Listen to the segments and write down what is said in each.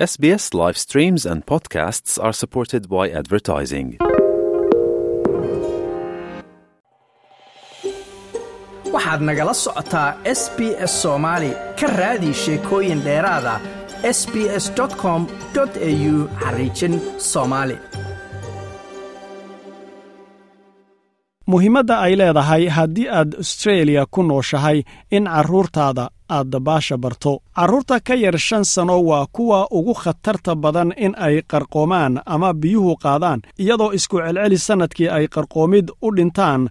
SBS live streams and podcasts are supported by advertising. waxaad nagala socotaa s b s soomaali ka raadi sheekooyin dheeraada. S b s com au xariijin soomaali muhiimadda ay leedahay haddii aad austreeliya ku nooshahay in carruurtaada aad dabaasha barto. Carruurta ka yar shan sano waa kuwa ugu khatarta badan in ay qarqoomaan ama biyuhu qaadaan iyadoo isku celceli sannadkii ay qarqoomid u dhintaan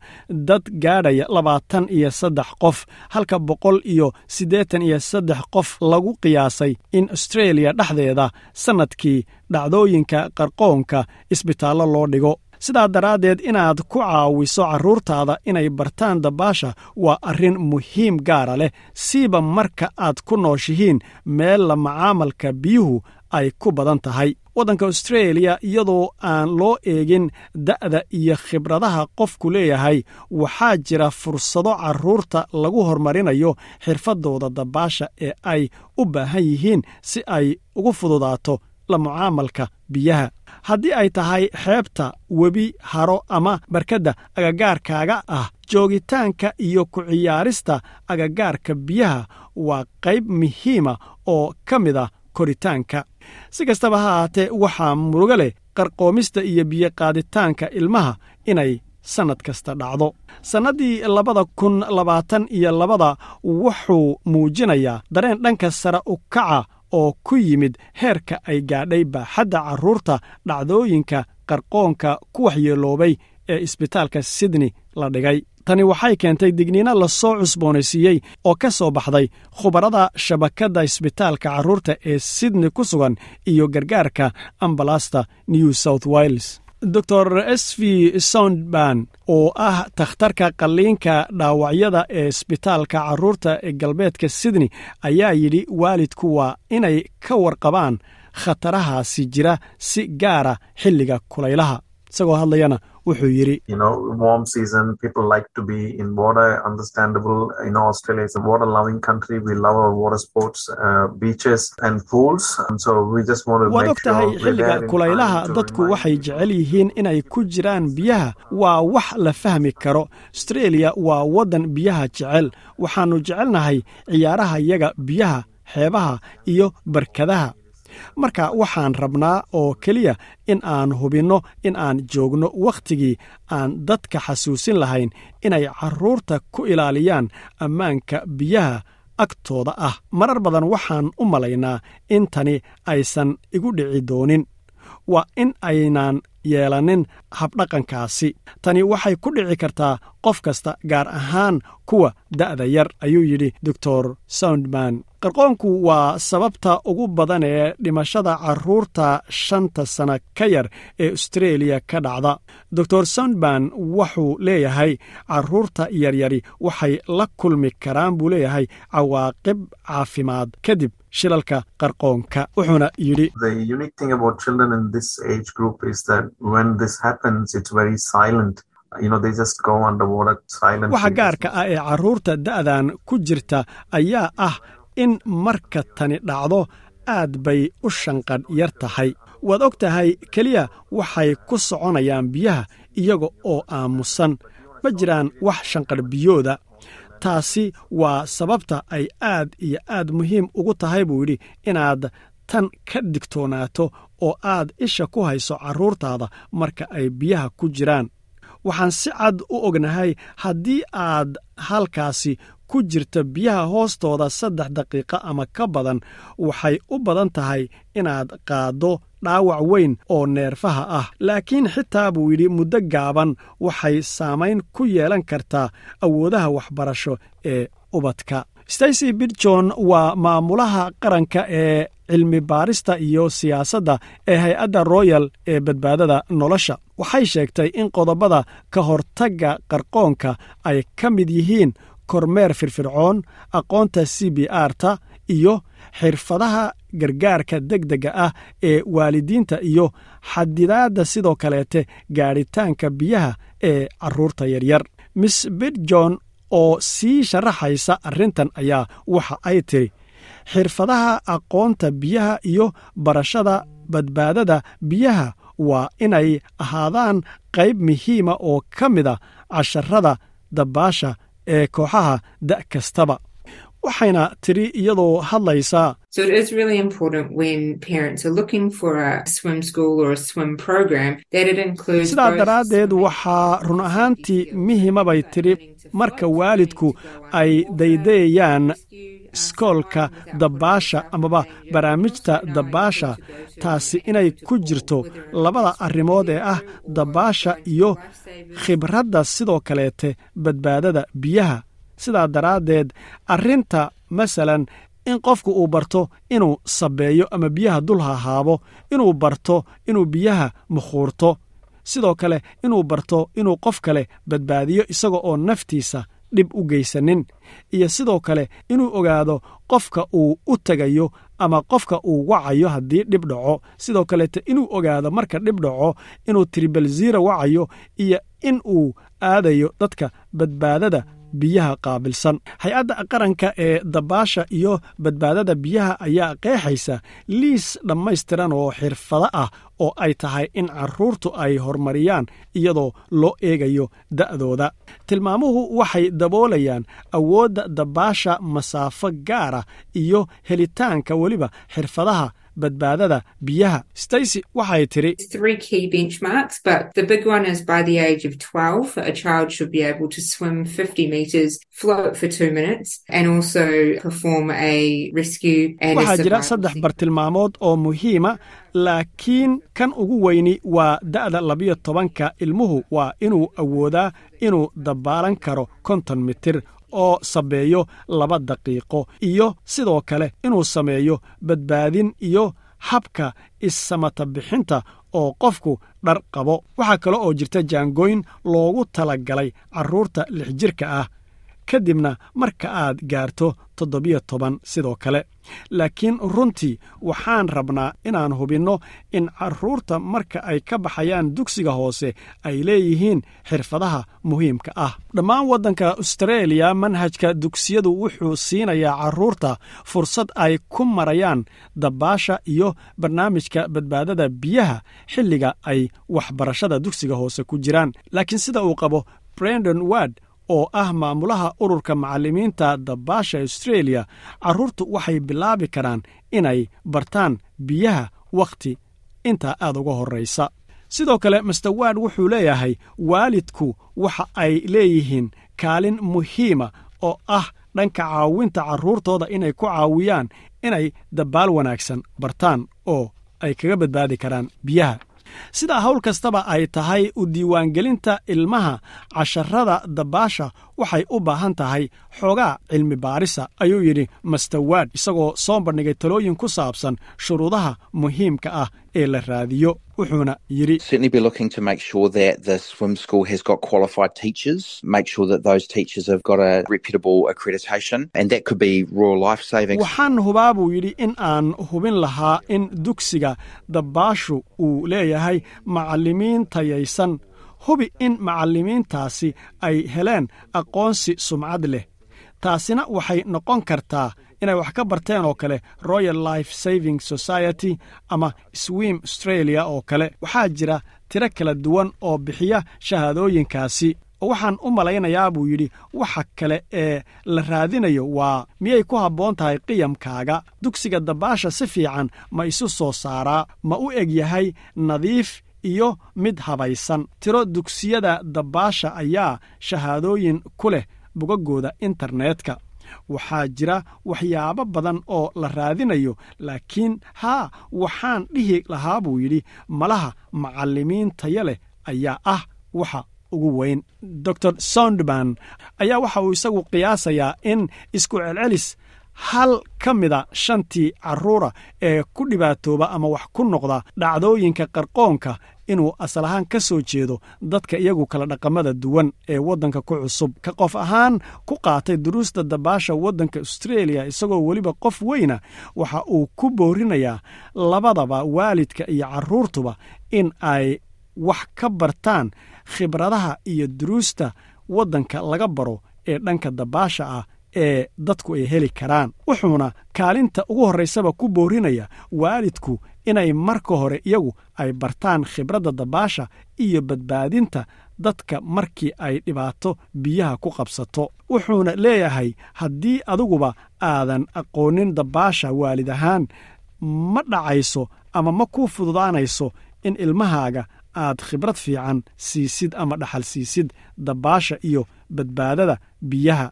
dad gaadhaya labaatan iyo saddex qof halka boqol iyo siddeetan iyo saddex qof lagu qiyaasay in austreeliya dhexdeeda sannadkii dhacdooyinka qarqoonka isbitaallo loo dhigo sidaa daraaddeed inaad ku caawiso carruurtaada inay bartaan dabaasha waa arrin muhiim gaara leh. Siiba marka aad ku nooshihiin meel la macaamalka biyuhu ay ku badan tahay. Waddanka austreeliya iyadoo aan loo eegin da'da iyo khibradaha qofku leeyahay waxaa jira fursado carruurta lagu horumarinayo xirfaddooda dabaasha ee ay u baahan yihiin si ay ugu fududaato la mucaamalka biyaha haddii ay tahay xeebta webi haro ama barkadda agagaarkaaga ah joogitaanka iyo ku ciyaarista agagaarka biyaha waa qayb muhiima oo ka mid ah koritaanka. Si kastaba ha ahaatee waxaa murugo leh qarqoomista iyo biyoqaaditaanka ilmaha inay sannad kasta dhacdo. Sannaddii labada kun labaatan iyo labada wuxuu muujinayaa dareen dhanka sare u kaca oo ku yimid heerka ay gaadhay baaxadda carruurta dhacdooyinka qarqoonka ku waxyeeloobay ee isbitaalka sydney la dhigay. Tani waxay keentay digniino la soo cusboonaysiiyey oo ka soo baxday khubarada shabakadda isbitaalka carruurta ee sydney ku sugan iyo gargaarka ambalasta new south wales dor s v soundban oo ah takhtarka qalliinka dhaawacyada ee isbitaalka carruurta ee galbeedka sydney ayaa yidhi waalidku waa inay ka warqabaan khatarahaasi jira si gaara xilliga kulaylaha isagoo hadlayana wuxuu yidhi waad og tahay xilliga kulaylaha dadku waxay jecel yihiin inay ku jiraan biyaha. Waa wax la fahmi karo. Astreeliya waa waddan biyaha jecel. Waxaannu jecelnahay ciyaaraha yaga biyaha xeebaha iyo barkadaha marka waxaan rabnaa oo keliya in aan hubinno in aan joogno wakhtigii aan dadka xasuusin lahayn inay carruurta ku ilaaliyaan ammaanka biyaha agtooda ah. Marar badan waxaan u malaynaa in tani aysan igu dhici doonin. Waa in aynaan yeelanin habdhaqankaasi. Tani waxay ku dhici kartaa qof kasta gaar ahaan kuwa da'da yar ayuu yidhi doctor soundman qarqoonku waa sababta ugu badan ee dhimashada carruurta shanta sana ka yar ee austreeliya ka dhacda. Doctor soundban wuxuu leeyahay carruurta yaryari waxay la kulmi karaan buu leeyahay cawaaqib caafimaad kadib shilalka qarqoonka wuxuuna yidhi. Waxa gaarka ah ee carruurta da'dan ku jirta ayaa ah in marka tani dhacdo aad bay u shanqadh yar tahay. Waad og tahay keliya waxay ku soconayaan biyaha iyaga oo aamusan. Ma jiraan wax shanqadh biyooda. Taasi waa sababta ay aad iyo aad muhiim ugu tahay buu yidhi inaad tan ka digtoonaato oo aad isha ku hayso carruurtaada marka ay biyaha ku jiraan. Waxaan si cad u ognahay haddii aad halkaasi ku jirta biyaha hoostooda saddex daqiiqo ama ka badan waxay u badan tahay inaad qaaddo dhaawac weyn oo neerfaha ah. Laakiin xitaa buu yidhi muddo gaaban waxay saamayn ku yeelan kartaa awoodaha waxbarasho ee ubadka. Stacy bidjon waa maamulaha qaranka ee cilmi baarista iyo siyaasadda ee hay'adda royal ee badbaadada nolosha. Waxay sheegtay in qodobada ka hortagga qarqoonka ay ka mid yihiin kormeer firfircoon aqoonta c b r ta iyo xirfadaha gargaarka degdega ah ee waalidiinta iyo xadidaadda sidoo kaleete gaadhitaanka biyaha ee carruurta yaryar. Miss bidjon oo sii sharaxaysa arrintan ayaa waxa ay tiri xirfadaha aqoonta biyaha iyo barashada badbaadada biyaha waa inay ahaadaan qayb muhiima oo ka mida casharada dabaasha ee kooxaha da' kastaba. Waxayna tidhi iyadoo hadlaysaa sidaa daraaddeed waxaa run ahaantii skills muhiima bay like tidhi learning to marka waalidku ay daydayayaan iskoolka dabaasha amaba knowing dabaasha. Taasi inay ku jirto labada arrimood ee ah dabaasha iyo khibradda sidoo kaleete badbaadada biyaha. Sidaa daraaddeed arrinta masalan in qofku uu barto inuu sabeeyo ama biyaha dul hahaabo inuu barto inuu biyaha mukhuurto sidoo kale inuu barto inuu qof kale badbaadiyo isaga oo naftiisa dhib u geysanin. Iyo sidoo kale inuu ogaado qofka uu u tegayo ama qofka uu wacayo haddii dhib dhaco. Sidoo kaleete inuu ogaado marka dhib dhaco inuu tribalzira wacayo iyo in uu aadayo dadka badbaadada biyaha qaabilsan. Hay'adda qaranka ee dabaasha iyo badbaadada biyaha ayaa qeexaysa liis dhammaystiran oo xirfado ah oo ay tahay in carruurtu ay horumariyaan iyadoo loo eegayo da'dooda. Tilmaamuhu waxay daboolayaan awoodda dabaasha masaafo gaara iyo helitaanka weliba xirfadaha badbaadada biyaha. Stacy waxay tidhi There's three key benchmarks, but the big one is by the age of 12, a child should be able to swim 50 meters, float for two minutes, and also perform a rescue and a waxaa jira saddex bartilmaamood oo muhiima laakiin kan ugu weyni waa da'da labiyo tobanka. Ilmuhu waa inuu awoodaa inuu dabaalan karo konton mitir oo sabeeyo laba daqiiqo iyo sidoo kale inuu sameeyo badbaadin iyo habka issamata bixinta oo qofku dhar qabo. Waxaa kale oo jirta jaangooyn loogu talagalay carruurta lix jirka ah kadibna marka aad gaarto toddobiyo toban sidoo kale. Laakiin runtii waxaan rabnaa inaan hubinno in carruurta marka ay ka baxayaan dugsiga hoose ay leeyihiin xirfadaha muhiimka ah. Dhammaan waddanka astareeliya manhajka dugsiyadu wuxuu siinayaa carruurta fursad ay ku marayaan dabaasha iyo barnaamijka badbaadada biyaha xilliga ay waxbarashada dugsiga hoose ku jiraan. Laakiin sida uu qabo brendon ward oo ah maamulaha ururka macallimiinta dabaasha australia carruurtu waxay bilaabi karaan inay bartaan biyaha wakhti intaa aad uga horraysa. Sidoo kale master ward wuxuu leeyahay waalidku waxa ay leeyihiin kaalin muhiima oo ah dhanka caawinta carruurtooda inay ku caawiyaan inay dabaal wanaagsan bartaan oo ay kaga badbaadi karaan biyaha sidaa hawl kastaba ay tahay u diiwaangelinta ilmaha casharada dabaasha waxay u baahan tahay xoogaa cilmi baarisa ayuu yidhi master ward isagoo soo bandhigay talooyin ku saabsan shuruudaha muhiimka ah ee la raadiyo wuxuuna yidhi certainly be looking to make sure that the swim school has got qualified teachers, make sure that those teachers have got a reputable accreditation, and that could be Royal Life Saving. waxaan hubaa buu yidhi in aan hubin lahaa in dugsiga dabaashu uu leeyahay macallimiin tayaysan hubi in macallimiintaasi ay heleen aqoonsi sumcad leh. Taasina waxay noqon kartaa inay wax ka barteen oo kale royal life saving society ama swim australia oo kale. Waxaa jira tiro kala duwan oo bixiya shahaadooyinkaasi. Oo waxaan u malaynayaa buu yidhi waxa kale ee la raadinayo waa miyay ku habboon tahay qiyamkaaga? Dugsiga dabaasha si fiican ma isu soo saaraa? Ma u eg yahay nadiif iyo mid habaysan. Tiro dugsiyada dabaasha ayaa shahaadooyin ku leh bogagooda internetka. Waxaa jira waxyaabo badan oo la raadinayo laakiin haa waxaan dhihi lahaa buu yidhi malaha macallimiin taya leh ayaa ah waxa ugu weyn. Dor soundman ayaa waxa uu isagu qiyaasayaa in isku celcelis hal ka mida shantii carruura ee ku dhibaatooba ama wax ku noqda dhacdooyinka qarqoonka inuu asal ahaan ka soo jeedo dadka iyagu kala dhaqamada duwan ee waddanka ku cusub. Ka qof ahaan ku qaatay duruusta dabaasha waddanka australia isagoo weliba qof weyna waxa uu ku boorinayaa labadaba waalidka iyo carruurtuba in ay wax ka bartaan khibradaha iyo duruusta waddanka laga baro ee dhanka dabaasha ah ee dadku ay heli karaan. Wuxuuna kaalinta ugu horraysaba ku boorinaya waalidku inay marka hore iyagu ay bartaan khibradda dabaasha iyo badbaadinta dadka markii ay dhibaato biyaha ku qabsato. Wuxuuna leeyahay haddii adiguba aadan aqoonin dabaasha waalid ahaan ma dhacayso ama ma kuu fududaanayso in ilmahaaga aad khibrad fiican siisid ama dhaxal siisid dabaasha iyo badbaadada biyaha